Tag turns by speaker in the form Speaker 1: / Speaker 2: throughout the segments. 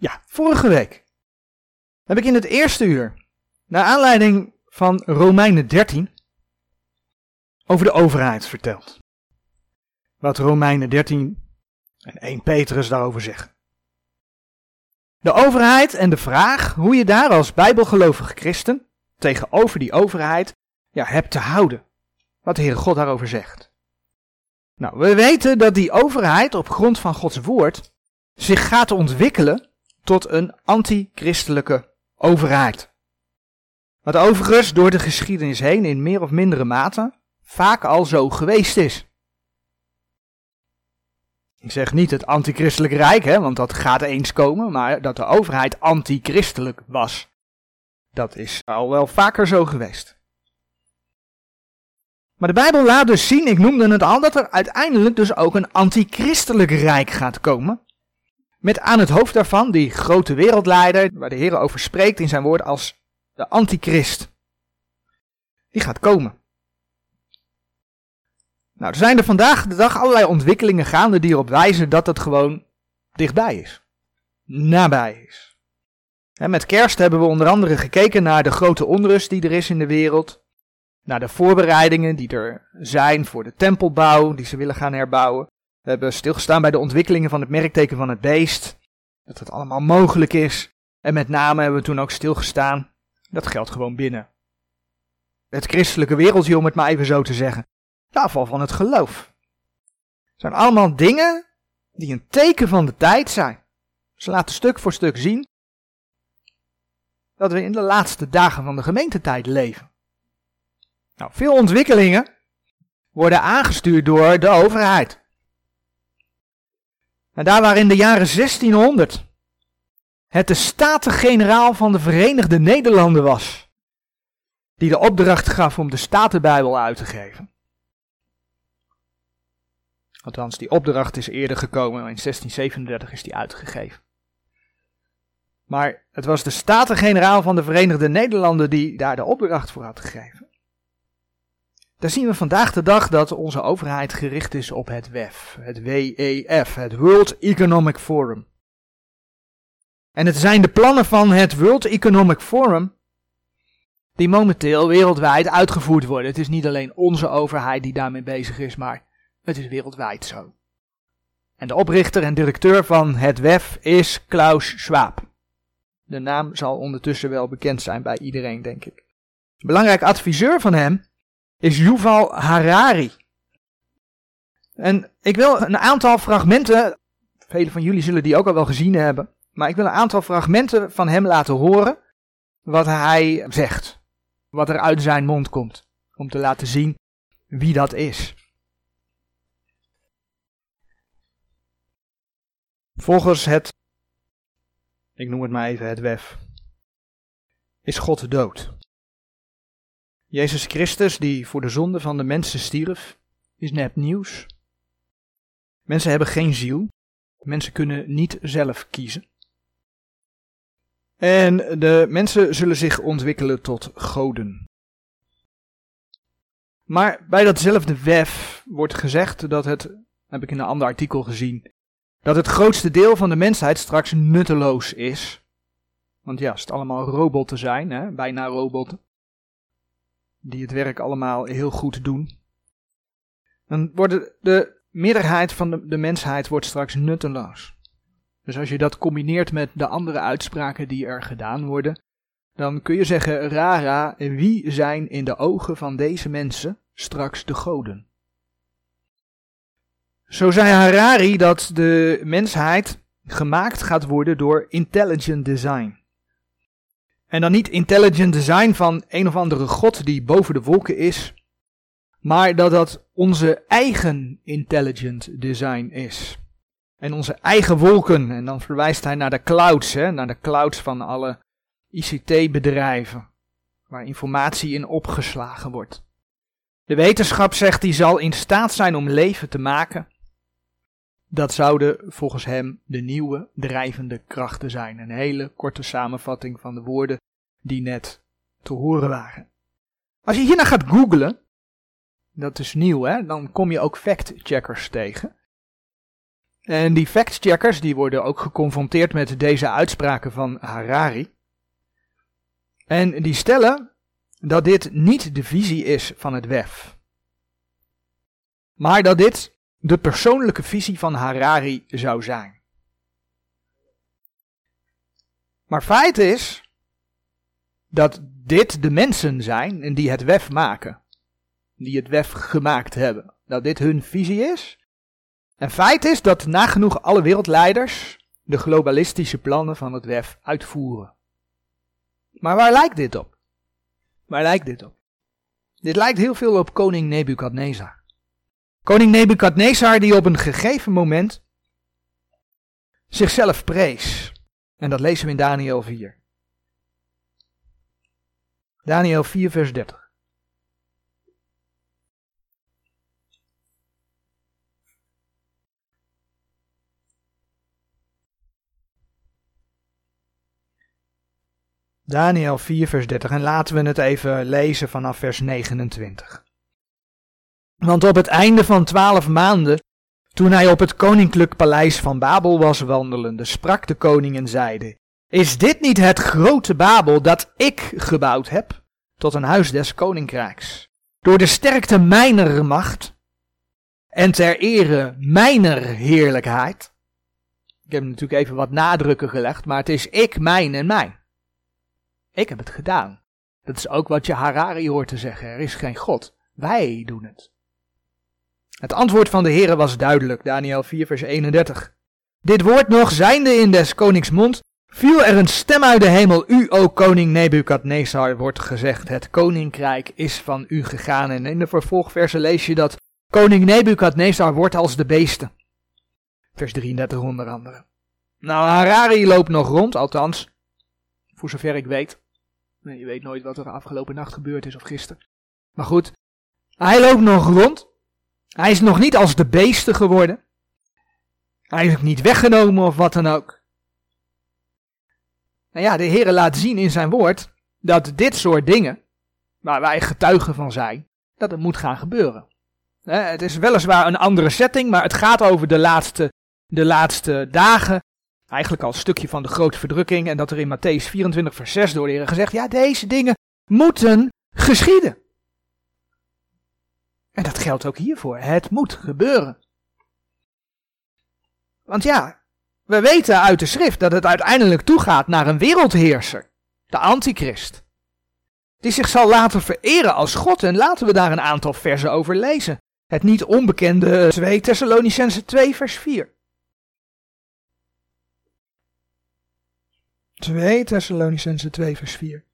Speaker 1: Ja, vorige week heb ik in het eerste uur, naar aanleiding van Romeinen 13, over de overheid verteld. Wat Romeinen 13 en 1 Petrus daarover zeggen. De overheid en de vraag hoe je daar als bijbelgelovige christen tegenover die overheid ja, hebt te houden. Wat de Heere God daarover zegt. Nou, we weten dat die overheid op grond van Gods woord zich gaat ontwikkelen tot een antichristelijke overheid. Wat overigens door de geschiedenis heen in meer of mindere mate vaak al zo geweest is. Ik zeg niet het antichristelijk rijk, hè, want dat gaat eens komen, maar dat de overheid antichristelijk was. Dat is al wel vaker zo geweest. Maar de Bijbel laat dus zien, ik noemde het al, dat er uiteindelijk dus ook een antichristelijk rijk gaat komen. Met aan het hoofd daarvan die grote wereldleider, waar de Heer over spreekt in zijn woord als de antichrist. Die gaat komen. Nou, er zijn er vandaag de dag allerlei ontwikkelingen gaande die erop wijzen dat het gewoon dichtbij is. Nabij is. met kerst hebben we onder andere gekeken naar de grote onrust die er is in de wereld. Naar de voorbereidingen die er zijn voor de tempelbouw, die ze willen gaan herbouwen. We hebben stilgestaan bij de ontwikkelingen van het merkteken van het beest. Dat het allemaal mogelijk is. En met name hebben we toen ook stilgestaan. Dat geldt gewoon binnen. Het christelijke wereldje, om het maar even zo te zeggen. De afval van het geloof. Het zijn allemaal dingen die een teken van de tijd zijn. Ze laten stuk voor stuk zien dat we in de laatste dagen van de gemeentetijd leven. Nou, veel ontwikkelingen worden aangestuurd door de overheid. En daar waar in de jaren 1600 het de Staten-Generaal van de Verenigde Nederlanden was, die de opdracht gaf om de Statenbijbel uit te geven. Althans, die opdracht is eerder gekomen, in 1637 is die uitgegeven. Maar het was de Staten-Generaal van de Verenigde Nederlanden die daar de opdracht voor had gegeven. Daar zien we vandaag de dag dat onze overheid gericht is op het WEF, het WEF, het World Economic Forum. En het zijn de plannen van het World Economic Forum die momenteel wereldwijd uitgevoerd worden. Het is niet alleen onze overheid die daarmee bezig is, maar het is wereldwijd zo. En de oprichter en directeur van het WEF is Klaus Schwab. De naam zal ondertussen wel bekend zijn bij iedereen, denk ik. belangrijk adviseur van hem is Yuval Harari. En ik wil een aantal fragmenten, velen van jullie zullen die ook al wel gezien hebben, maar ik wil een aantal fragmenten van hem laten horen wat hij zegt. Wat er uit zijn mond komt. Om te laten zien wie dat is. Volgens het, ik noem het maar even het WEF, is God dood. Jezus Christus, die voor de zonde van de mensen stierf, is net nieuws. Mensen hebben geen ziel. Mensen kunnen niet zelf kiezen. En de mensen zullen zich ontwikkelen tot goden. Maar bij datzelfde WEF wordt gezegd dat het, heb ik in een ander artikel gezien, dat het grootste deel van de mensheid straks nutteloos is. Want ja, als het allemaal robotten zijn, hè, bijna robotten, die het werk allemaal heel goed doen, dan wordt de meerderheid van de, de mensheid wordt straks nutteloos. Dus als je dat combineert met de andere uitspraken die er gedaan worden, dan kun je zeggen, rara, wie zijn in de ogen van deze mensen straks de goden? Zo zei Harari dat de mensheid gemaakt gaat worden door intelligent design. En dan niet intelligent design van een of andere god die boven de wolken is, maar dat dat onze eigen intelligent design is. En onze eigen wolken, en dan verwijst hij naar de clouds, hè, naar de clouds van alle ICT-bedrijven, waar informatie in opgeslagen wordt. De wetenschap zegt die zal in staat zijn om leven te maken dat zouden volgens hem de nieuwe drijvende krachten zijn. Een hele korte samenvatting van de woorden die net te horen waren. Als je hierna gaat googlen, dat is nieuw hè, dan kom je ook fact-checkers tegen. En die factcheckers die worden ook geconfronteerd met deze uitspraken van Harari. En die stellen dat dit niet de visie is van het WEF. Maar dat dit de persoonlijke visie van Harari zou zijn. Maar feit is dat dit de mensen zijn die het WEF maken. Die het WEF gemaakt hebben. Dat dit hun visie is. En feit is dat nagenoeg alle wereldleiders de globalistische plannen van het WEF uitvoeren. Maar waar lijkt dit op? Waar lijkt dit op? Dit lijkt heel veel op koning Nebukadnezar. Koning Nebukadnezar die op een gegeven moment zichzelf prees. En dat lezen we in Daniel 4. Daniel 4 vers 30. Daniel 4, vers 30. En laten we het even lezen vanaf vers 29. Want op het einde van twaalf maanden, toen hij op het koninklijk paleis van Babel was wandelende, sprak de koning en zeide: Is dit niet het grote Babel dat ik gebouwd heb, tot een huis des koninkrijks? Door de sterkte mijner macht en ter ere mijner heerlijkheid. Ik heb natuurlijk even wat nadrukken gelegd, maar het is ik, mijn en mijn. Ik heb het gedaan. Dat is ook wat je Harari hoort te zeggen. Er is geen God. Wij doen het. Het antwoord van de Heere was duidelijk. Daniel 4 vers 31. Dit woord nog zijnde in des konings mond, viel er een stem uit de hemel. U, o koning Nebukadnezar, wordt gezegd, het koninkrijk is van u gegaan. En in de vervolgversen lees je dat koning Nebukadnezar wordt als de beesten. Vers 33 onder andere. Nou, Harari loopt nog rond, althans, voor zover ik weet. Je weet nooit wat er afgelopen nacht gebeurd is of gisteren. Maar goed, hij loopt nog rond. Hij is nog niet als de beesten geworden. Hij is ook niet weggenomen of wat dan ook. Nou ja, de Heer laat zien in zijn woord dat dit soort dingen, waar wij getuigen van zijn, dat het moet gaan gebeuren. Het is weliswaar een andere setting, maar het gaat over de laatste, de laatste dagen Eigenlijk al een stukje van de grote verdrukking en dat er in Matthäus 24 vers 6 door de Heer gezegd, ja deze dingen moeten geschieden. En dat geldt ook hiervoor. Het moet gebeuren. Want ja, we weten uit de schrift dat het uiteindelijk toegaat naar een wereldheerser, de antichrist. Die zich zal laten vereren als God en laten we daar een aantal versen over lezen. Het niet onbekende 2 Thessalonicense 2 vers 4. 2 Thessalonicense 2 vers 4.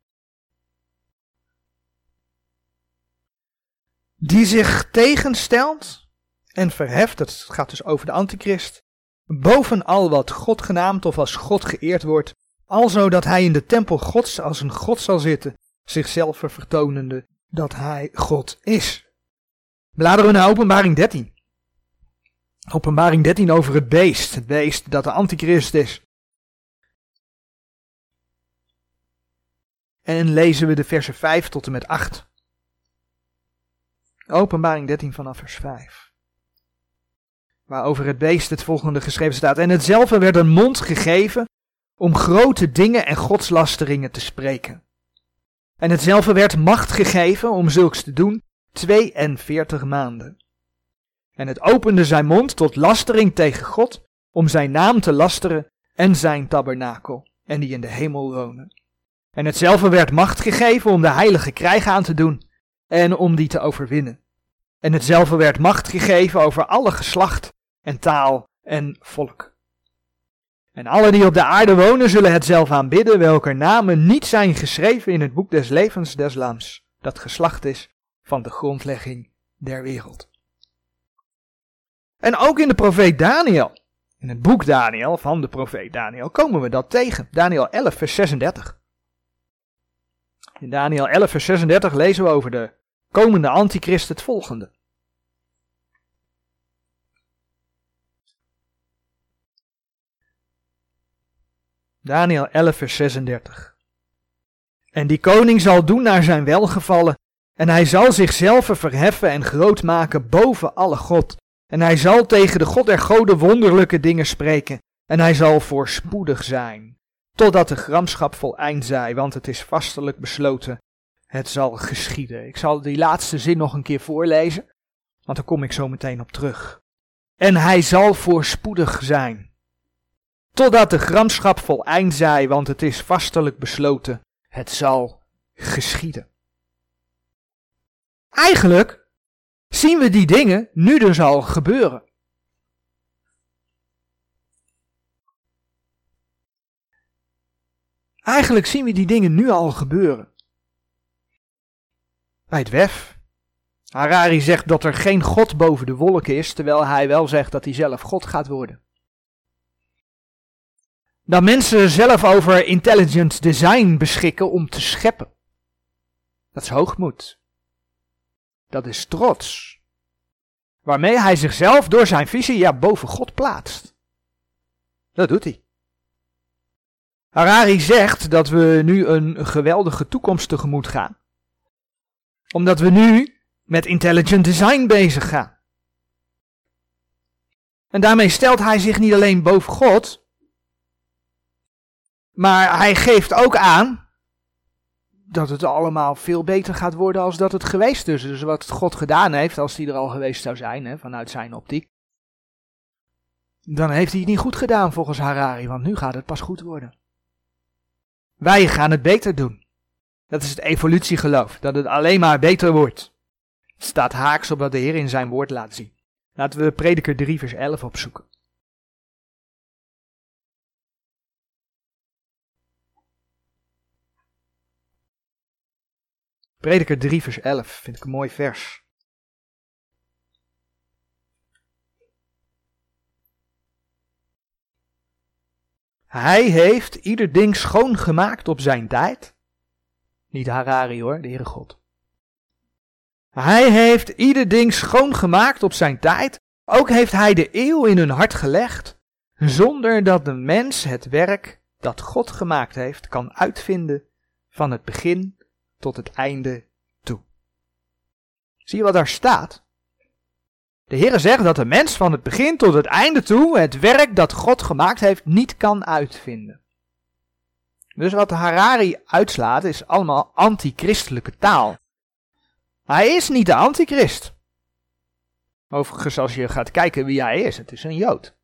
Speaker 1: Die zich tegenstelt en verheft, het gaat dus over de antichrist, boven al wat God genaamd of als God geëerd wordt, alzo dat hij in de tempel Gods als een God zal zitten, zichzelf vertonende dat hij God is. Bladeren we naar openbaring 13. Openbaring 13 over het beest, het beest dat de antichrist is. En lezen we de versen 5 tot en met 8. Openbaring 13 vanaf vers 5. Waar over het beest het volgende geschreven staat. En hetzelfde werd een mond gegeven om grote dingen en godslasteringen te spreken. En hetzelfde werd macht gegeven om zulks te doen 42 maanden. En het opende zijn mond tot lastering tegen God, om zijn naam te lasteren en zijn tabernakel, en die in de hemel wonen. En hetzelfde werd macht gegeven om de heilige krijg aan te doen en om die te overwinnen. En hetzelfde werd macht gegeven over alle geslacht en taal en volk. En alle die op de aarde wonen zullen het zelf aanbidden, welke namen niet zijn geschreven in het boek des levens des lams, dat geslacht is van de grondlegging der wereld. En ook in de profeet Daniel, in het boek Daniel van de profeet Daniel, komen we dat tegen. Daniel 11, vers 36. In Daniel 11, vers 36 lezen we over de komende antichrist het volgende. Daniel 11, vers 36. En die koning zal doen naar zijn welgevallen, en hij zal zichzelf verheffen en groot maken boven alle God, En hij zal tegen de God der goden wonderlijke dingen spreken. En hij zal voorspoedig zijn, totdat de gramschap voleind zij, want het is vastelijk besloten. Het zal geschieden. Ik zal die laatste zin nog een keer voorlezen, want daar kom ik zo meteen op terug. En hij zal voorspoedig zijn, totdat de gramschap voleind zij, want het is vastelijk besloten. Het zal geschieden. Eigenlijk zien we die dingen nu dus al gebeuren. Eigenlijk zien we die dingen nu al gebeuren. Bij het WEF. Harari zegt dat er geen God boven de wolken is, terwijl hij wel zegt dat hij zelf God gaat worden. Dat mensen zelf over intelligent design beschikken om te scheppen. Dat is hoogmoed. Dat is trots. Waarmee hij zichzelf door zijn visie ja boven God plaatst. Dat doet hij. Harari zegt dat we nu een geweldige toekomst tegemoet gaan. Omdat we nu met intelligent design bezig gaan. En daarmee stelt hij zich niet alleen boven God, maar hij geeft ook aan dat het allemaal veel beter gaat worden als dat het geweest is. Dus wat God gedaan heeft, als hij er al geweest zou zijn, hè, vanuit zijn optiek. Dan heeft hij het niet goed gedaan volgens Harari, want nu gaat het pas goed worden. Wij gaan het beter doen. Dat is het evolutiegeloof, dat het alleen maar beter wordt. Het staat haaks op wat de Heer in zijn woord laat zien. Laten we Prediker 3 vers 11 opzoeken. Prediker 3 vers 11 vind ik een mooi vers. Hij heeft ieder ding schoongemaakt op zijn tijd. Niet Harari hoor, de Heere God. Hij heeft ieder ding schoongemaakt op zijn tijd. Ook heeft hij de eeuw in hun hart gelegd, zonder dat de mens het werk dat God gemaakt heeft kan uitvinden van het begin tot het einde toe. Zie je wat daar staat? De Heere zegt dat de mens van het begin tot het einde toe het werk dat God gemaakt heeft niet kan uitvinden. Dus wat Harari uitslaat is allemaal antichristelijke taal. Hij is niet de antichrist. Overigens, als je gaat kijken wie hij is, het is een Jood.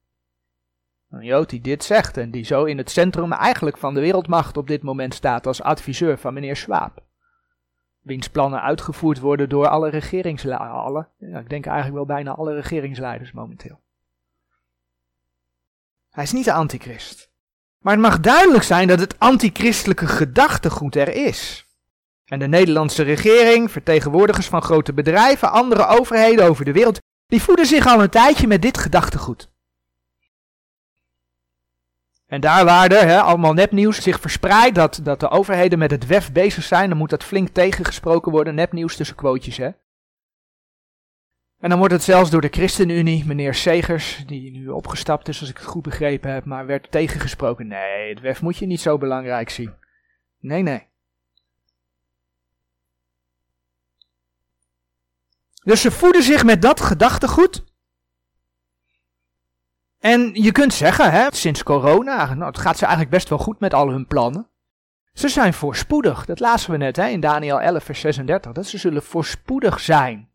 Speaker 1: Een Jood die dit zegt en die zo in het centrum eigenlijk van de wereldmacht op dit moment staat als adviseur van meneer Schwab wiens plannen uitgevoerd worden door alle regeringsleiders. Ja, ik denk eigenlijk wel bijna alle regeringsleiders momenteel. Hij is niet de antichrist. Maar het mag duidelijk zijn dat het antichristelijke gedachtegoed er is. En de Nederlandse regering, vertegenwoordigers van grote bedrijven, andere overheden over de wereld, die voeden zich al een tijdje met dit gedachtegoed. En daar waar er, hè, allemaal nepnieuws zich verspreidt, dat, dat de overheden met het WEF bezig zijn, dan moet dat flink tegengesproken worden, nepnieuws tussen quotejes, hè. En dan wordt het zelfs door de ChristenUnie, meneer Segers, die nu opgestapt is als ik het goed begrepen heb, maar werd tegengesproken. Nee, het WEF moet je niet zo belangrijk zien. Nee, nee. Dus ze voeden zich met dat gedachtegoed. En je kunt zeggen, hè, sinds corona, nou, het gaat ze eigenlijk best wel goed met al hun plannen. Ze zijn voorspoedig, dat lazen we net hè, in Daniel 11, vers 36, dat ze zullen voorspoedig zijn.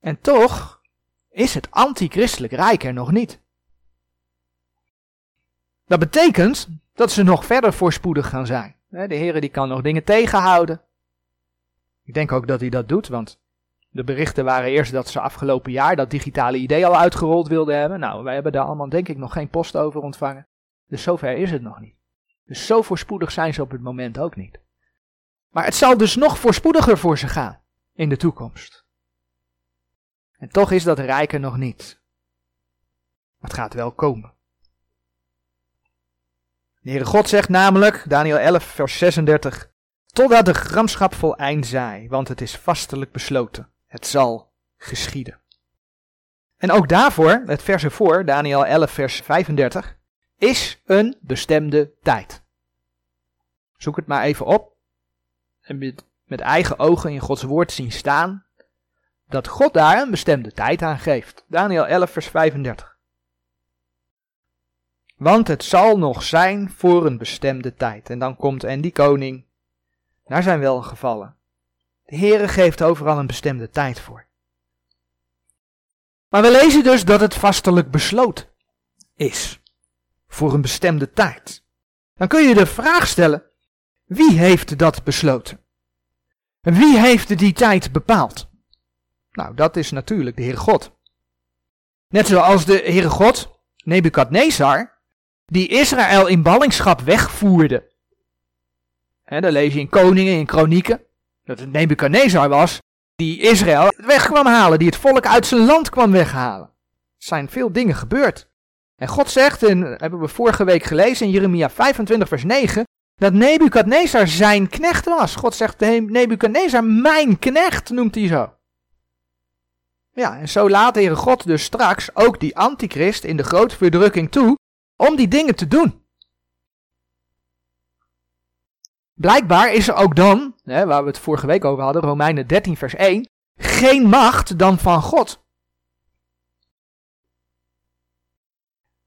Speaker 1: En toch is het antichristelijk rijk er nog niet. Dat betekent dat ze nog verder voorspoedig gaan zijn. De Heer die kan nog dingen tegenhouden. Ik denk ook dat hij dat doet, want de berichten waren eerst dat ze afgelopen jaar dat digitale idee al uitgerold wilden hebben. Nou, wij hebben daar allemaal denk ik nog geen post over ontvangen. Dus zover is het nog niet. Dus zo voorspoedig zijn ze op het moment ook niet. Maar het zal dus nog voorspoediger voor ze gaan in de toekomst. En toch is dat rijker nog niet. Het gaat wel komen. De Heere God zegt namelijk, Daniel 11, vers 36, Totdat de gramschap voleind zij, want het is vastelijk besloten het zal geschieden. En ook daarvoor, het vers ervoor, Daniel 11, vers 35, is een bestemde tijd. Zoek het maar even op en met, met eigen ogen in Gods woord zien staan dat God daar een bestemde tijd aan geeft. Daniel 11, vers 35. Want het zal nog zijn voor een bestemde tijd. En dan komt en die koning naar zijn welgevallen. De Heere geeft overal een bestemde tijd voor. Maar we lezen dus dat het vastelijk besloten is. Voor een bestemde tijd. Dan kun je de vraag stellen, wie heeft dat besloten? En wie heeft die tijd bepaald? Nou, dat is natuurlijk de Heere God. Net zoals de Heere God, Nebukadnezar, die Israël in ballingschap wegvoerde. En dan lees je in Koningen, in Kronieken, dat het Nebukadnezar was, die Israël weg kwam halen, die het volk uit zijn land kwam weghalen. Er zijn veel dingen gebeurd. En God zegt, en hebben we vorige week gelezen in Jeremia 25 vers 9, dat Nebukadnezar zijn knecht was. God zegt, Nebukadnezar, mijn knecht, noemt hij zo. Ja, en zo laat de Heere God dus straks ook die antichrist in de grote verdrukking toe om die dingen te doen. Blijkbaar is er ook dan, hè, waar we het vorige week over hadden, Romeinen 13 vers 1, geen macht dan van God.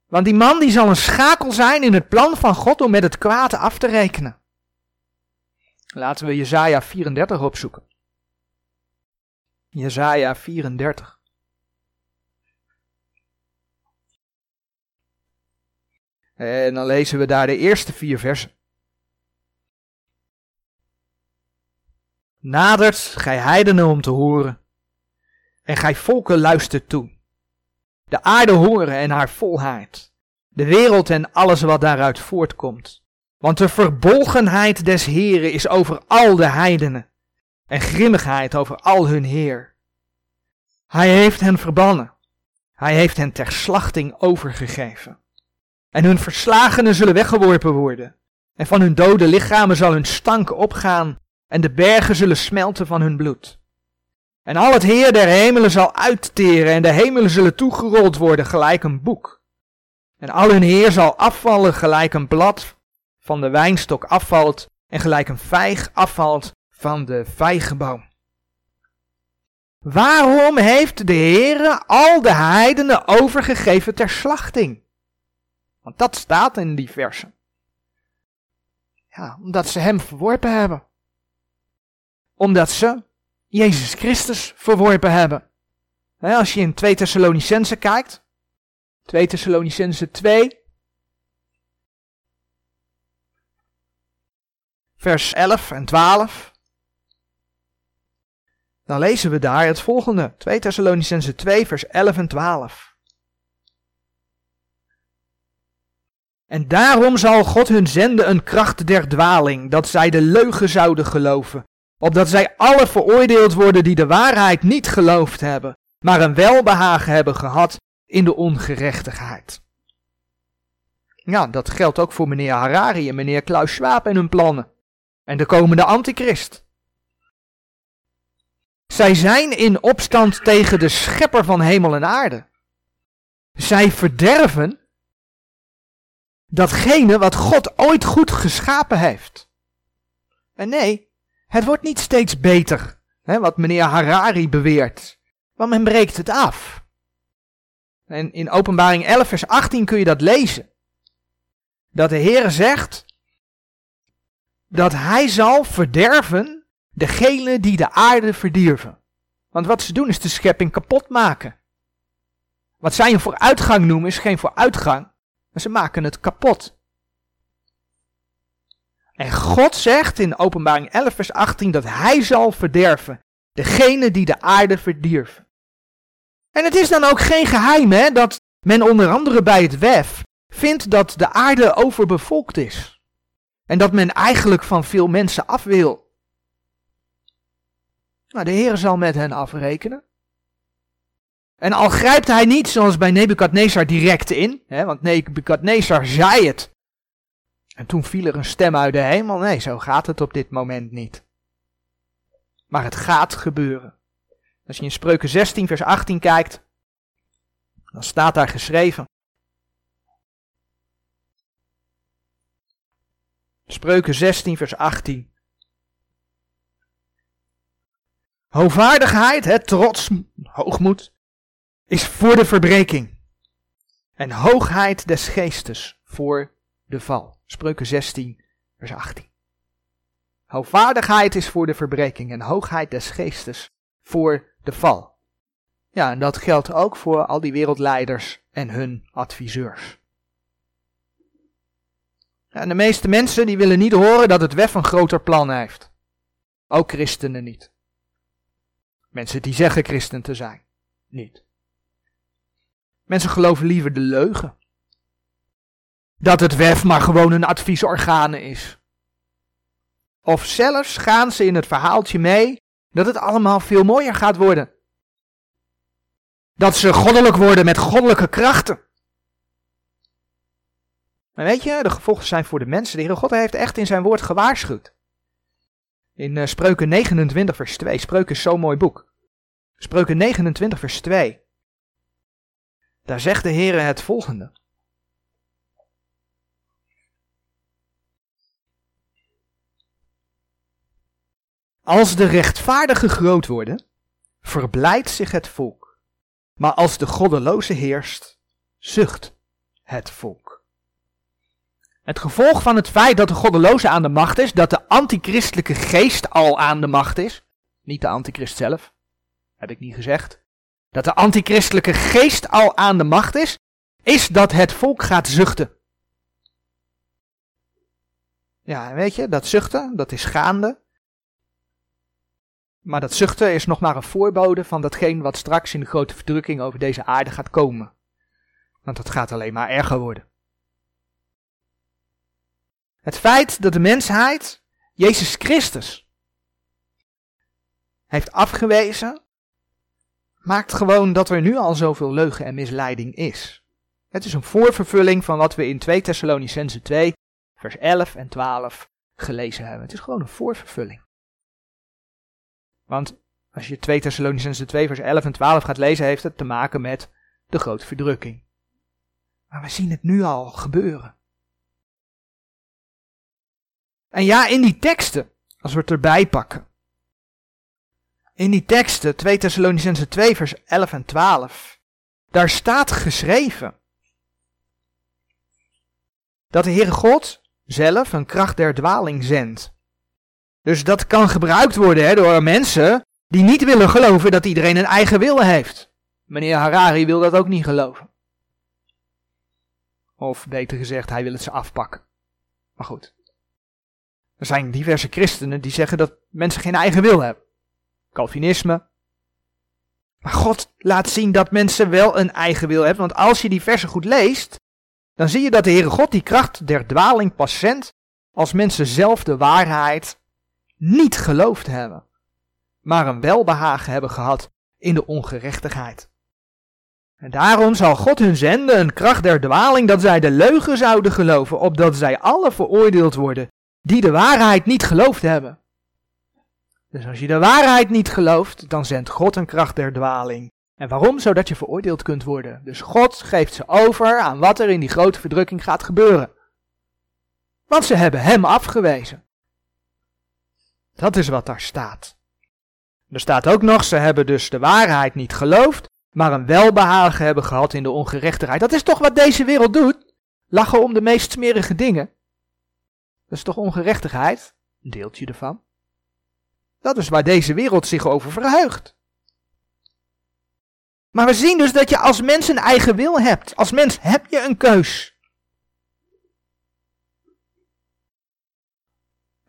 Speaker 1: Want die man die zal een schakel zijn in het plan van God om met het kwaad af te rekenen. Laten we Jezaja 34 opzoeken. Jezaja 34. En dan lezen we daar de eerste vier versen. Nadert, gij heidenen om te horen, en gij volken luistert toe. De aarde horen en haar volheid, de wereld en alles wat daaruit voortkomt. Want de verbolgenheid des Heren is over al de heidenen, en grimmigheid over al hun heer. Hij heeft hen verbannen, hij heeft hen ter slachting overgegeven. En hun verslagenen zullen weggeworpen worden, en van hun dode lichamen zal hun stank opgaan, en de bergen zullen smelten van hun bloed. En al het Heer der hemelen zal uitteren en de hemelen zullen toegerold worden gelijk een boek. En al hun Heer zal afvallen gelijk een blad van de wijnstok afvalt en gelijk een vijg afvalt van de vijgenboom. Waarom heeft de Heere al de heidenen overgegeven ter slachting? Want dat staat in die versen. Ja, omdat ze hem verworpen hebben. Omdat ze Jezus Christus verworpen hebben. als je in 2 Thessalonicense kijkt, 2 Thessalonicense 2, vers 11 en 12, dan lezen we daar het volgende. 2 Thessalonicense 2, vers 11 en 12. En daarom zal God hun zenden een kracht der dwaling, dat zij de leugen zouden geloven, opdat zij alle veroordeeld worden die de waarheid niet geloofd hebben, maar een welbehagen hebben gehad in de ongerechtigheid. Ja, dat geldt ook voor meneer Harari en meneer Klaus Schwab en hun plannen. En de komende antichrist. Zij zijn in opstand tegen de schepper van hemel en aarde. Zij verderven datgene wat God ooit goed geschapen heeft. En nee, het wordt niet steeds beter, hè, wat meneer Harari beweert, want men breekt het af. En in Openbaring 11, vers 18 kun je dat lezen. Dat de Heer zegt dat hij zal verderven degene die de aarde verdierven. Want wat ze doen is de schepping kapot maken. Wat zij een vooruitgang noemen is geen vooruitgang, maar ze maken het kapot. En God zegt in openbaring 11 vers 18 dat hij zal verderven. Degene die de aarde verdierven. En het is dan ook geen geheim hè, dat men onder andere bij het WEF vindt dat de aarde overbevolkt is. En dat men eigenlijk van veel mensen af wil. Nou, de Heer zal met hen afrekenen. En al grijpt hij niet zoals bij Nebukadnezar direct in, hè, want Nebukadnezar zei het. En toen viel er een stem uit de hemel. Nee, zo gaat het op dit moment niet. Maar het gaat gebeuren. Als je in Spreuken 16, vers 18 kijkt, dan staat daar geschreven. Spreuken 16, vers 18. Hoogvaardigheid, het trots, hoogmoed, is voor de verbreking. En hoogheid des geestes voor de val. Spreuken 16, vers 18. Hoogvaardigheid is voor de verbreking en hoogheid des geestes voor de val. Ja, en dat geldt ook voor al die wereldleiders en hun adviseurs. En de meeste mensen die willen niet horen dat het WEF een groter plan heeft. Ook christenen niet. Mensen die zeggen christen te zijn, niet. Mensen geloven liever de leugen. Dat het WEF maar gewoon een adviesorgaan is. Of zelfs gaan ze in het verhaaltje mee dat het allemaal veel mooier gaat worden. Dat ze goddelijk worden met goddelijke krachten. Maar weet je, de gevolgen zijn voor de mensen. De Heere God heeft echt in zijn woord gewaarschuwd. In uh, Spreuken 29 vers 2. Spreuken is zo'n mooi boek. Spreuken 29 vers 2. Daar zegt de Heere het volgende. Als de rechtvaardigen groot worden, verblijdt zich het volk. Maar als de goddeloze heerst, zucht het volk. Het gevolg van het feit dat de goddeloze aan de macht is, dat de antichristelijke geest al aan de macht is, niet de antichrist zelf, heb ik niet gezegd, dat de antichristelijke geest al aan de macht is, is dat het volk gaat zuchten. Ja, weet je, dat zuchten, dat is gaande. Maar dat zuchten is nog maar een voorbode van datgene wat straks in de grote verdrukking over deze aarde gaat komen. Want dat gaat alleen maar erger worden. Het feit dat de mensheid Jezus Christus heeft afgewezen, maakt gewoon dat er nu al zoveel leugen en misleiding is. Het is een voorvervulling van wat we in 2 Thessalonicense 2, vers 11 en 12 gelezen hebben. Het is gewoon een voorvervulling. Want als je 2 Thessalonicense 2 vers 11 en 12 gaat lezen, heeft het te maken met de grote verdrukking. Maar we zien het nu al gebeuren. En ja, in die teksten, als we het erbij pakken. In die teksten, 2 Thessalonicense 2 vers 11 en 12. Daar staat geschreven. Dat de Heere God zelf een kracht der dwaling zendt. Dus dat kan gebruikt worden hè, door mensen die niet willen geloven dat iedereen een eigen wil heeft. Meneer Harari wil dat ook niet geloven. Of beter gezegd, hij wil het ze afpakken. Maar goed. Er zijn diverse christenen die zeggen dat mensen geen eigen wil hebben. Calvinisme. Maar God laat zien dat mensen wel een eigen wil hebben. Want als je die versen goed leest, dan zie je dat de Heere God die kracht der dwaling pas zendt als mensen zelf de waarheid niet geloofd hebben, maar een welbehagen hebben gehad in de ongerechtigheid. En daarom zal God hun zenden een kracht der dwaling dat zij de leugen zouden geloven, opdat zij alle veroordeeld worden die de waarheid niet geloofd hebben. Dus als je de waarheid niet gelooft, dan zendt God een kracht der dwaling. En waarom? Zodat je veroordeeld kunt worden. Dus God geeft ze over aan wat er in die grote verdrukking gaat gebeuren. Want ze hebben hem afgewezen. Dat is wat daar staat. Er staat ook nog, ze hebben dus de waarheid niet geloofd, maar een welbehagen hebben gehad in de ongerechtigheid. Dat is toch wat deze wereld doet? Lachen om de meest smerige dingen. Dat is toch ongerechtigheid? Een deeltje ervan. Dat is waar deze wereld zich over verheugt. Maar we zien dus dat je als mens een eigen wil hebt. Als mens heb je een keus.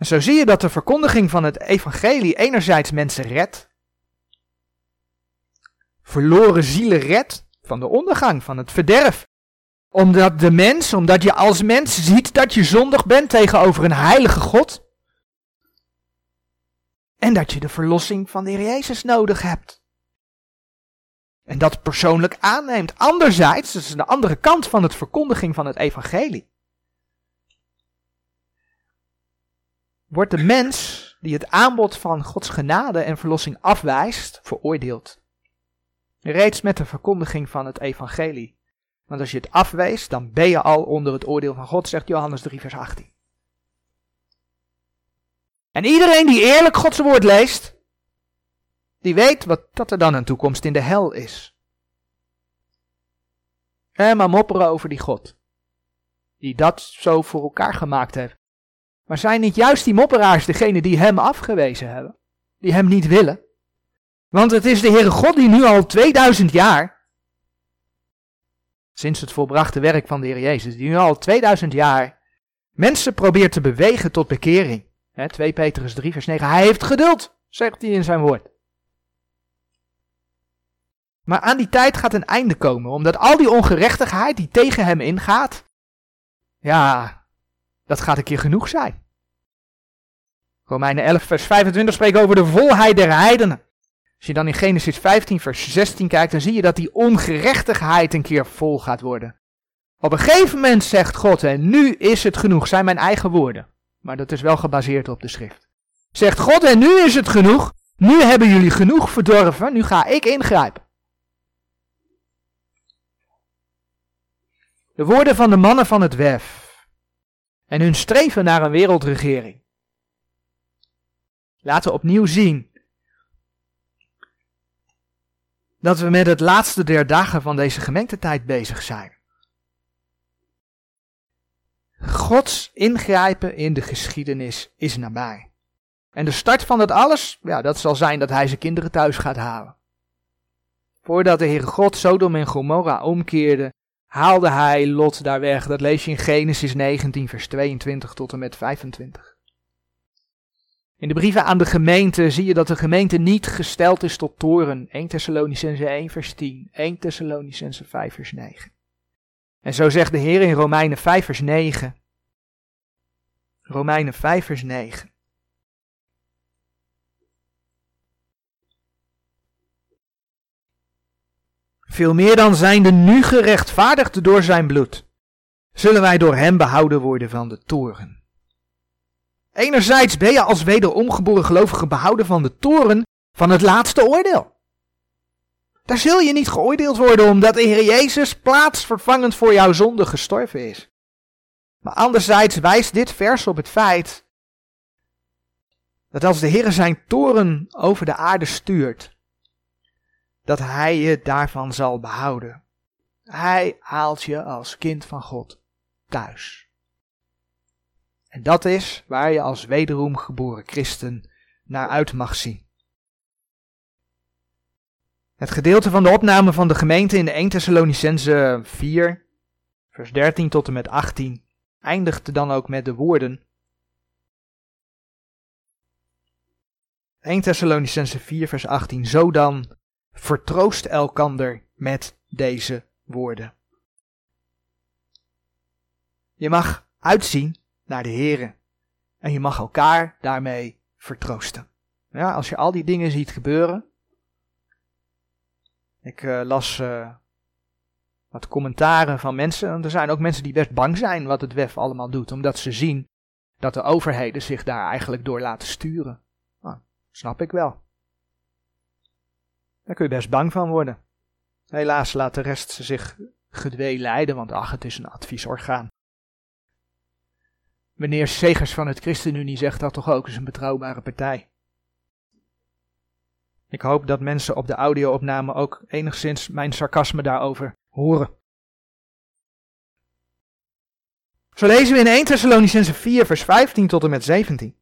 Speaker 1: En zo zie je dat de verkondiging van het evangelie enerzijds mensen redt, verloren zielen redt van de ondergang, van het verderf. Omdat de mens, omdat je als mens ziet dat je zondig bent tegenover een heilige God. En dat je de verlossing van de Heer Jezus nodig hebt. En dat persoonlijk aanneemt. Anderzijds, dat is de andere kant van het verkondiging van het evangelie. Wordt de mens die het aanbod van Gods genade en verlossing afwijst, veroordeeld. Reeds met de verkondiging van het evangelie. Want als je het afweest, dan ben je al onder het oordeel van God, zegt Johannes 3, vers 18. En iedereen die eerlijk Gods woord leest, Die weet wat, dat er dan een toekomst in de hel is. En maar mopperen over die God. Die dat zo voor elkaar gemaakt heeft. Maar zijn niet juist die mopperaars degene die hem afgewezen hebben? Die hem niet willen? Want het is de Heere God die nu al 2000 jaar, sinds het volbrachte werk van de Heer Jezus, die nu al 2000 jaar mensen probeert te bewegen tot bekering. He, 2 Petrus 3 vers 9. Hij heeft geduld, zegt hij in zijn woord. Maar aan die tijd gaat een einde komen, omdat al die ongerechtigheid die tegen hem ingaat, ja, dat gaat een keer genoeg zijn. Romeinen 11 vers 25 spreekt over de volheid der heidenen. Als je dan in Genesis 15 vers 16 kijkt, dan zie je dat die ongerechtigheid een keer vol gaat worden. Op een gegeven moment zegt God, en nu is het genoeg, zijn mijn eigen woorden. Maar dat is wel gebaseerd op de schrift. Zegt God, en nu is het genoeg. Nu hebben jullie genoeg verdorven, nu ga ik ingrijpen. De woorden van de mannen van het WEF en hun streven naar een wereldregering. Laten we opnieuw zien dat we met het laatste der dagen van deze gemeentetijd bezig zijn. Gods ingrijpen in de geschiedenis is nabij. En de start van dat alles, ja, dat zal zijn dat hij zijn kinderen thuis gaat halen. Voordat de Heere God Sodom en Gomorra omkeerde, haalde hij Lot daar weg. Dat lees je in Genesis 19, vers 22 tot en met 25. In de brieven aan de gemeente zie je dat de gemeente niet gesteld is tot toren. 1 Thessalonicense 1 vers 10, 1 Thessalonicense 5 vers 9. En zo zegt de Heer in Romeinen 5 vers 9. Romeinen 5 vers 9. Veel meer dan zijnde nu gerechtvaardigd door zijn bloed, zullen wij door hem behouden worden van de toren. Enerzijds ben je als wederomgeboren gelovige behouden van de toren van het laatste oordeel. Daar zul je niet geoordeeld worden omdat de Heer Jezus plaatsvervangend voor jouw zonde gestorven is. Maar anderzijds wijst dit vers op het feit dat als de Heer zijn toren over de aarde stuurt, dat Hij je daarvan zal behouden. Hij haalt je als kind van God thuis. En dat is waar je als wederom geboren christen naar uit mag zien. Het gedeelte van de opname van de gemeente in de 1 Thessalonicense 4, vers 13 tot en met 18, eindigt dan ook met de woorden. 1 Thessalonicense 4, vers 18. Zo dan, vertroost elkander met deze woorden. Je mag uitzien naar de Here en je mag elkaar daarmee vertroosten. Ja, als je al die dingen ziet gebeuren, ik uh, las uh, wat commentaren van mensen. En er zijn ook mensen die best bang zijn wat het WEF allemaal doet. Omdat ze zien dat de overheden zich daar eigenlijk door laten sturen. Nou, snap ik wel. Daar kun je best bang van worden. Helaas laat de rest zich gedwee leiden, want ach, het is een adviesorgaan. Meneer Segers van het ChristenUnie zegt dat toch ook, is een betrouwbare partij. Ik hoop dat mensen op de audio-opname ook enigszins mijn sarcasme daarover horen. Zo lezen we in 1 Thessalonicense 4, vers 15 tot en met 17.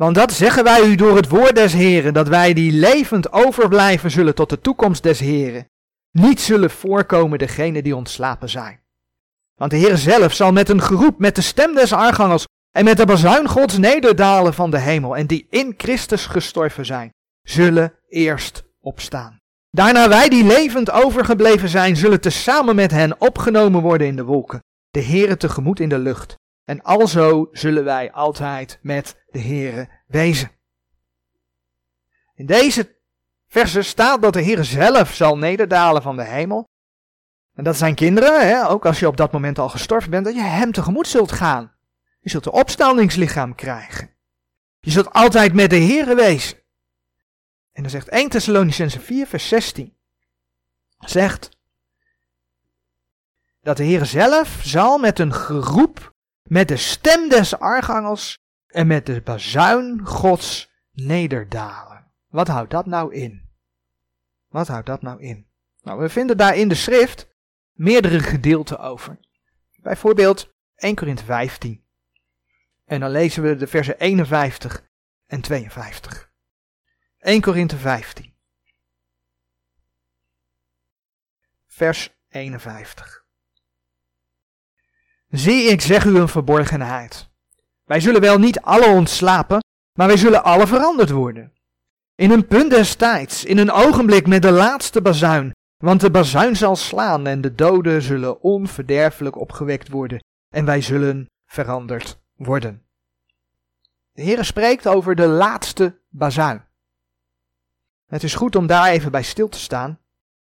Speaker 1: Want dat zeggen wij u door het woord des Heren, dat wij die levend overblijven zullen tot de toekomst des Heren, niet zullen voorkomen degene die ontslapen zijn. Want de Heer zelf zal met een geroep, met de stem des archangels en met de bazuin Gods nederdalen van de hemel en die in Christus gestorven zijn, zullen eerst opstaan. Daarna wij die levend overgebleven zijn, zullen tezamen met hen opgenomen worden in de wolken, de Heere tegemoet in de lucht. En alzo zullen wij altijd met de Heere wezen. In deze versen staat dat de Heer zelf zal nederdalen van de hemel. En dat zijn kinderen, hè, ook als je op dat moment al gestorven bent, dat je hem tegemoet zult gaan. Je zult een opstandingslichaam krijgen. Je zult altijd met de Heer wezen. En dan zegt 1 Thessalonicense 4 vers 16. Zegt dat de Heer zelf zal met een geroep, met de stem des archangels en met de bazuin Gods nederdalen. Wat houdt dat nou in? Wat houdt dat nou in? Nou, we vinden daar in de schrift meerdere gedeelten over. Bijvoorbeeld 1 Korinthe 15. En dan lezen we de versen 51 en 52. 1 Korinthe 15. Vers 51. Zie, ik zeg u een verborgenheid. Wij zullen wel niet alle ontslapen, maar wij zullen alle veranderd worden. In een punt des tijds, in een ogenblik met de laatste bazuin, want de bazuin zal slaan en de doden zullen onverderfelijk opgewekt worden en wij zullen veranderd worden. De Heere spreekt over de laatste bazuin. Het is goed om daar even bij stil te staan,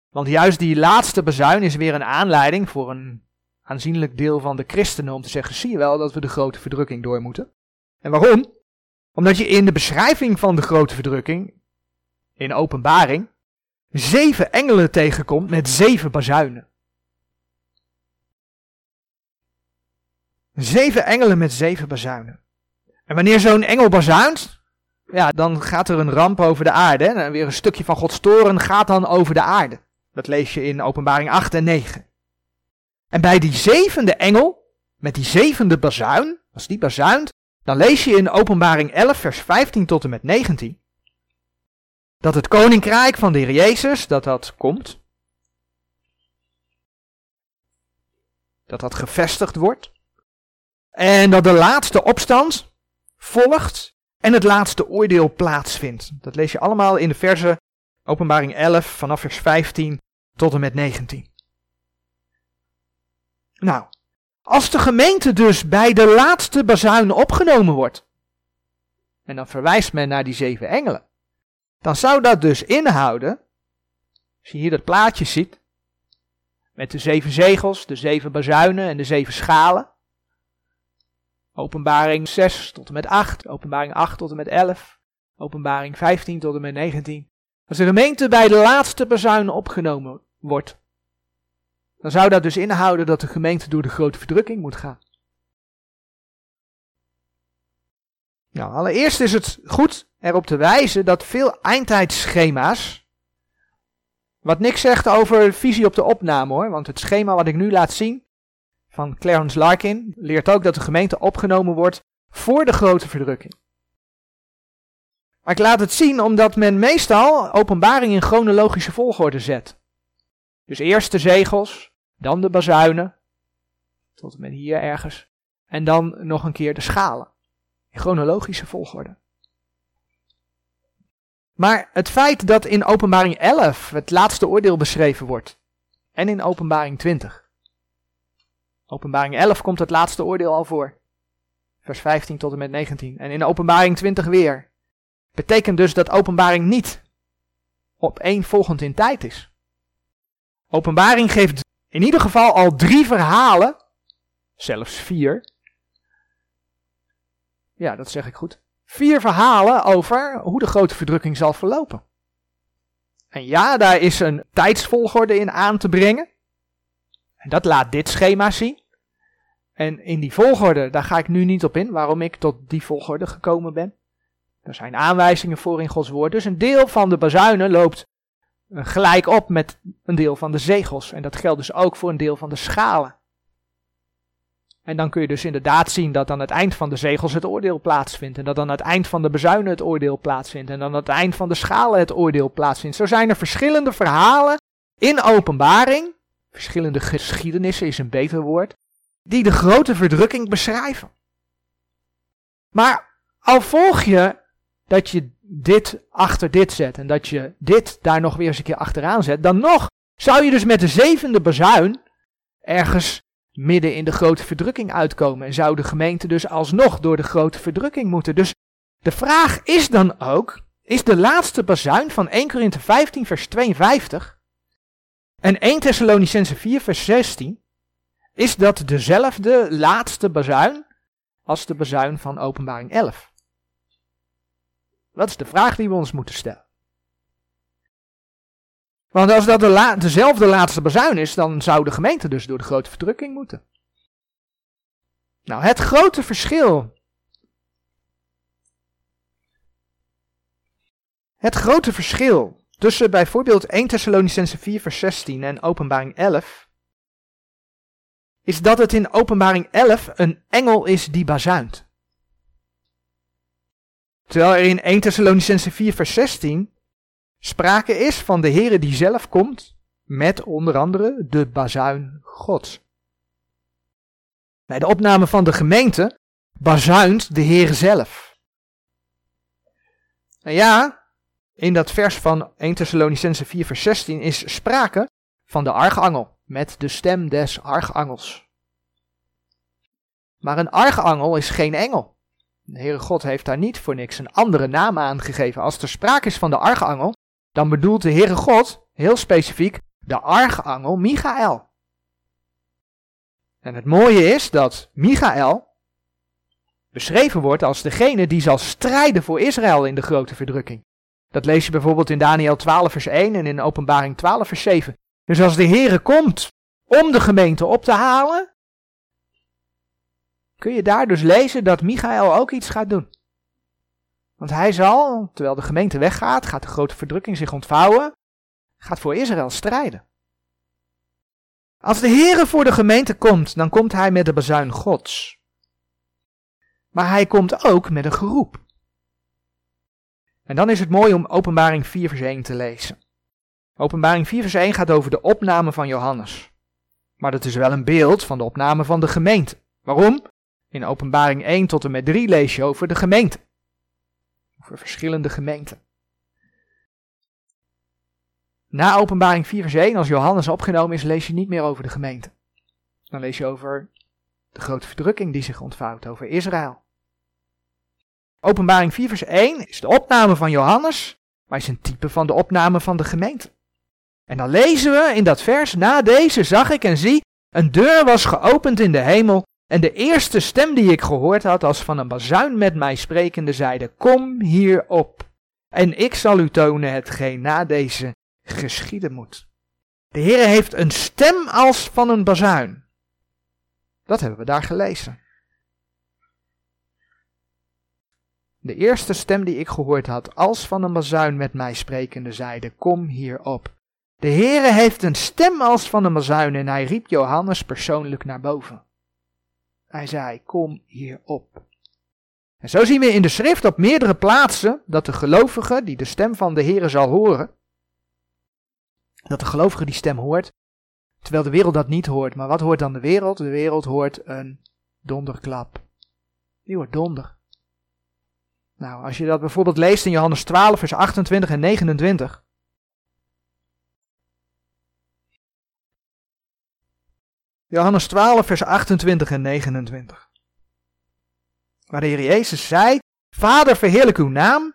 Speaker 1: want juist die laatste bazuin is weer een aanleiding voor een aanzienlijk deel van de christenen om te zeggen, zie je wel dat we de grote verdrukking door moeten. En waarom? Omdat je in de beschrijving van de grote verdrukking, in openbaring, zeven engelen tegenkomt met zeven bazuinen. Zeven engelen met zeven bazuinen. En wanneer zo'n engel bazuint, ja, dan gaat er een ramp over de aarde. En weer een stukje van Gods toren gaat dan over de aarde. Dat lees je in openbaring 8 en 9. En bij die zevende engel, met die zevende bazuin, als die bazuint, dan lees je in openbaring 11 vers 15 tot en met 19 dat het koninkrijk van de Heer Jezus, dat dat komt. Dat dat gevestigd wordt. En dat de laatste opstand volgt en het laatste oordeel plaatsvindt. Dat lees je allemaal in de verse Openbaring 11 vanaf vers 15 tot en met 19. Nou, als de gemeente dus bij de laatste bazuin opgenomen wordt, en dan verwijst men naar die zeven engelen, dan zou dat dus inhouden, als je hier dat plaatje ziet, met de zeven zegels, de zeven bazuinen en de zeven schalen. Openbaring 6 tot en met 8, openbaring 8 tot en met 11, openbaring 15 tot en met 19. Als de gemeente bij de laatste bazuin opgenomen wordt, dan zou dat dus inhouden dat de gemeente door de grote verdrukking moet gaan. Nou, allereerst is het goed erop te wijzen dat veel eindtijdschema's, wat niks zegt over visie op de opname hoor, want het schema wat ik nu laat zien van Clarence Larkin leert ook dat de gemeente opgenomen wordt voor de grote verdrukking. Maar ik laat het zien omdat men meestal openbaring in chronologische volgorde zet. Dus eerst de zegels, dan de bazuinen, tot en met hier ergens, en dan nog een keer de schalen. In chronologische volgorde. Maar het feit dat in openbaring 11 het laatste oordeel beschreven wordt. En in openbaring 20. Openbaring 11 komt het laatste oordeel al voor. Vers 15 tot en met 19. En in openbaring 20 weer. Betekent dus dat openbaring niet op één volgend in tijd is. Openbaring geeft in ieder geval al drie verhalen, zelfs vier, ja, dat zeg ik goed. Vier verhalen over hoe de grote verdrukking zal verlopen. En ja, daar is een tijdsvolgorde in aan te brengen. En dat laat dit schema zien. En in die volgorde, daar ga ik nu niet op in, waarom ik tot die volgorde gekomen ben. Er zijn aanwijzingen voor in Gods woord. Dus een deel van de bazuinen loopt gelijk op met een deel van de zegels. En dat geldt dus ook voor een deel van de schalen. En dan kun je dus inderdaad zien dat aan het eind van de zegels het oordeel plaatsvindt. En dat aan het eind van de bezuinen het oordeel plaatsvindt. En aan het eind van de schalen het oordeel plaatsvindt. Zo zijn er verschillende verhalen in openbaring. Verschillende geschiedenissen is een beter woord. Die de grote verdrukking beschrijven. Maar al volg je dat je dit achter dit zet. En dat je dit daar nog weer eens een keer achteraan zet. Dan nog zou je dus met de zevende bazuin ergens midden in de grote verdrukking uitkomen en zou de gemeente dus alsnog door de grote verdrukking moeten. Dus de vraag is dan ook, is de laatste bazuin van 1 Korinthe 15 vers 52 en 1 Thessalonicense 4 vers 16, is dat dezelfde laatste bazuin als de bazuin van openbaring 11? Dat is de vraag die we ons moeten stellen. Want als dat de dezelfde laatste bazuin is, dan zou de gemeente dus door de grote verdrukking moeten. Nou, het grote verschil. Het grote verschil tussen bijvoorbeeld 1 Thessalonicense 4 vers 16 en Openbaring 11 is dat het in Openbaring 11 een engel is die bazuint. Terwijl er in 1 Thessalonicense 4 vers 16 sprake is van de Heere die zelf komt met onder andere de bazuin Gods. Bij de opname van de gemeente bazuint de Heer zelf. En ja, in dat vers van 1 Thessalonicense 4 vers 16 is sprake van de archangel met de stem des archangels. Maar een archangel is geen engel. De Heere God heeft daar niet voor niks een andere naam aan gegeven. Als er sprake is van de archangel, dan bedoelt de Heere God heel specifiek de archangel Michael. En het mooie is dat Michael beschreven wordt als degene die zal strijden voor Israël in de grote verdrukking. Dat lees je bijvoorbeeld in Daniel 12 vers 1 en in Openbaring 12 vers 7. Dus als de Heere komt om de gemeente op te halen, kun je daar dus lezen dat Michael ook iets gaat doen. Want hij zal, terwijl de gemeente weggaat, gaat de grote verdrukking zich ontvouwen, gaat voor Israël strijden. Als de Heere voor de gemeente komt, dan komt hij met de bazuin Gods. Maar hij komt ook met een geroep. En dan is het mooi om Openbaring 4 vers 1 te lezen. Openbaring 4 vers 1 gaat over de opname van Johannes. Maar dat is wel een beeld van de opname van de gemeente. Waarom? In Openbaring 1 tot en met 3 lees je over de gemeente. Over verschillende gemeenten. Na Openbaring 4 vers 1, als Johannes opgenomen is, lees je niet meer over de gemeente. Dan lees je over de grote verdrukking die zich ontvouwt, over Israël. Openbaring 4 vers 1 is de opname van Johannes, maar is een type van de opname van de gemeente. En dan lezen we in dat vers, na deze zag ik en zie, een deur was geopend in de hemel en de eerste stem die ik gehoord had als van een bazuin met mij sprekende zeide, kom hier op. En ik zal u tonen hetgeen na deze geschieden moet. De Heer heeft een stem als van een bazuin. Dat hebben we daar gelezen. De eerste stem die ik gehoord had, als van een bazuin met mij sprekende, zeide, kom hier op. De Heere heeft een stem als van een bazuin en hij riep Johannes persoonlijk naar boven. Hij zei, kom hier op. En zo zien we in de schrift op meerdere plaatsen dat de gelovige die de stem van de Heere zal horen, dat de gelovige die stem hoort, terwijl de wereld dat niet hoort. Maar wat hoort dan de wereld? De wereld hoort een donderklap. Die hoort donder. Nou, als je dat bijvoorbeeld leest in Johannes 12, vers 28 en 29. Johannes 12, vers 28 en 29. Waar de Heer Jezus zei, Vader verheerlijk uw naam.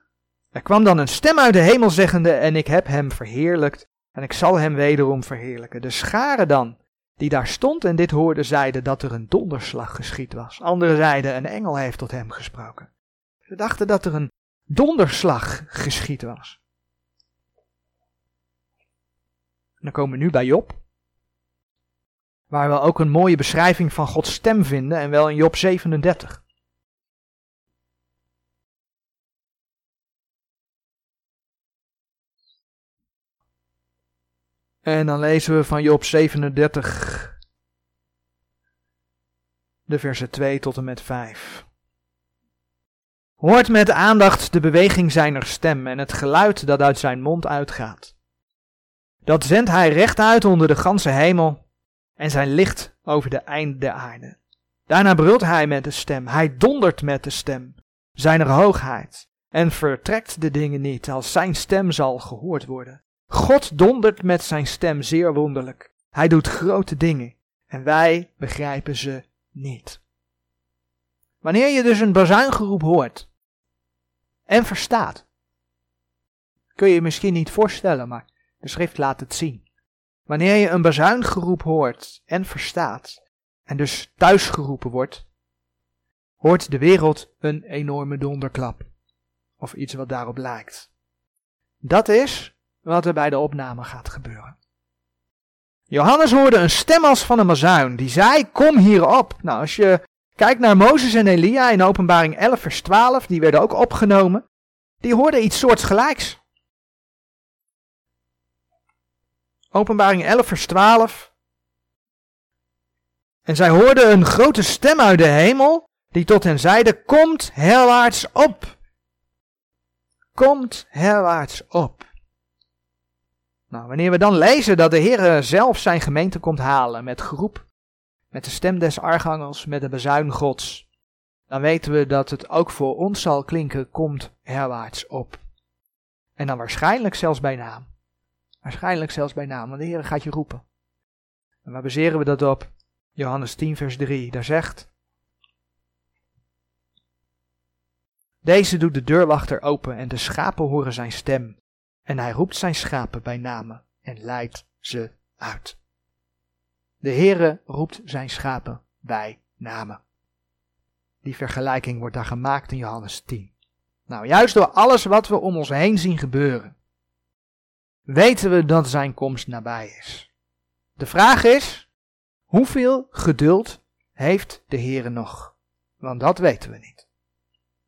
Speaker 1: Er kwam dan een stem uit de hemel zeggende, en ik heb hem verheerlijkt en ik zal hem wederom verheerlijken. De scharen dan, die daar stond en dit hoorde, zeiden dat er een donderslag geschied was. Anderen zeiden, een engel heeft tot hem gesproken. Ze dachten dat er een donderslag geschied was. En dan komen we nu bij Job. Waar we ook een mooie beschrijving van Gods stem vinden, en wel in Job 37. En dan lezen we van Job 37, de versen 2 tot en met 5. Hoort met aandacht de beweging zijner stem en het geluid dat uit zijn mond uitgaat. Dat zendt hij rechtuit onder de ganse hemel en zijn licht over de eind der aarde. Daarna brult hij met de stem, hij dondert met de stem, zijner hoogheid, en vertrekt de dingen niet, als zijn stem zal gehoord worden. God dondert met zijn stem zeer wonderlijk. Hij doet grote dingen en wij begrijpen ze niet. Wanneer je dus een bazuingeroep hoort en verstaat, kun je je misschien niet voorstellen, maar de schrift laat het zien. Wanneer je een bazuingeroep hoort en verstaat, en dus thuisgeroepen wordt, hoort de wereld een enorme donderklap. Of iets wat daarop lijkt. Dat is wat er bij de opname gaat gebeuren. Johannes hoorde een stem als van een bazuin, die zei, kom hierop. Nou, als je kijkt naar Mozes en Elia in openbaring 11 vers 12, die werden ook opgenomen, die hoorden iets soortgelijks. Openbaring 11, vers 12. En zij hoorden een grote stem uit de hemel, die tot hen zeide, komt herwaarts op. Komt herwaarts op. Nou, wanneer we dan lezen dat de Heer zelf zijn gemeente komt halen met geroep, met de stem des archangels, met de bezuin gods, dan weten we dat het ook voor ons zal klinken, komt herwaarts op. En dan waarschijnlijk zelfs bij naam. Waarschijnlijk zelfs bij naam, want de Heer gaat je roepen. En waar baseren we dat op? Johannes 10, vers 3. Daar zegt: Deze doet de deurwachter open en de schapen horen zijn stem. En hij roept zijn schapen bij namen en leidt ze uit. De Heere roept zijn schapen bij namen. Die vergelijking wordt daar gemaakt in Johannes 10. Nou, juist door alles wat we om ons heen zien gebeuren, weten we dat zijn komst nabij is. De vraag is, hoeveel geduld heeft de Heere nog? Want dat weten we niet.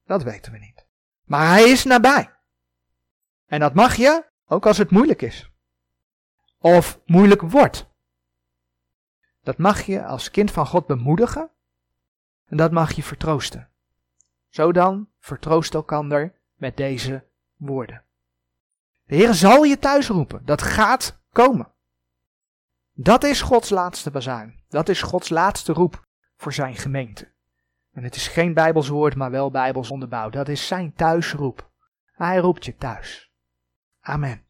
Speaker 1: Dat weten we niet. Maar hij is nabij. En dat mag je, ook als het moeilijk is. Of moeilijk wordt. Dat mag je als kind van God bemoedigen. En dat mag je vertroosten. Zo dan, vertroost elkander met deze woorden. De Heer zal je thuis roepen. Dat gaat komen. Dat is Gods laatste bazuin. Dat is Gods laatste roep voor zijn gemeente. En het is geen Bijbels woord, maar wel Bijbels onderbouwd. Dat is zijn thuisroep. Hij roept je thuis. Amen.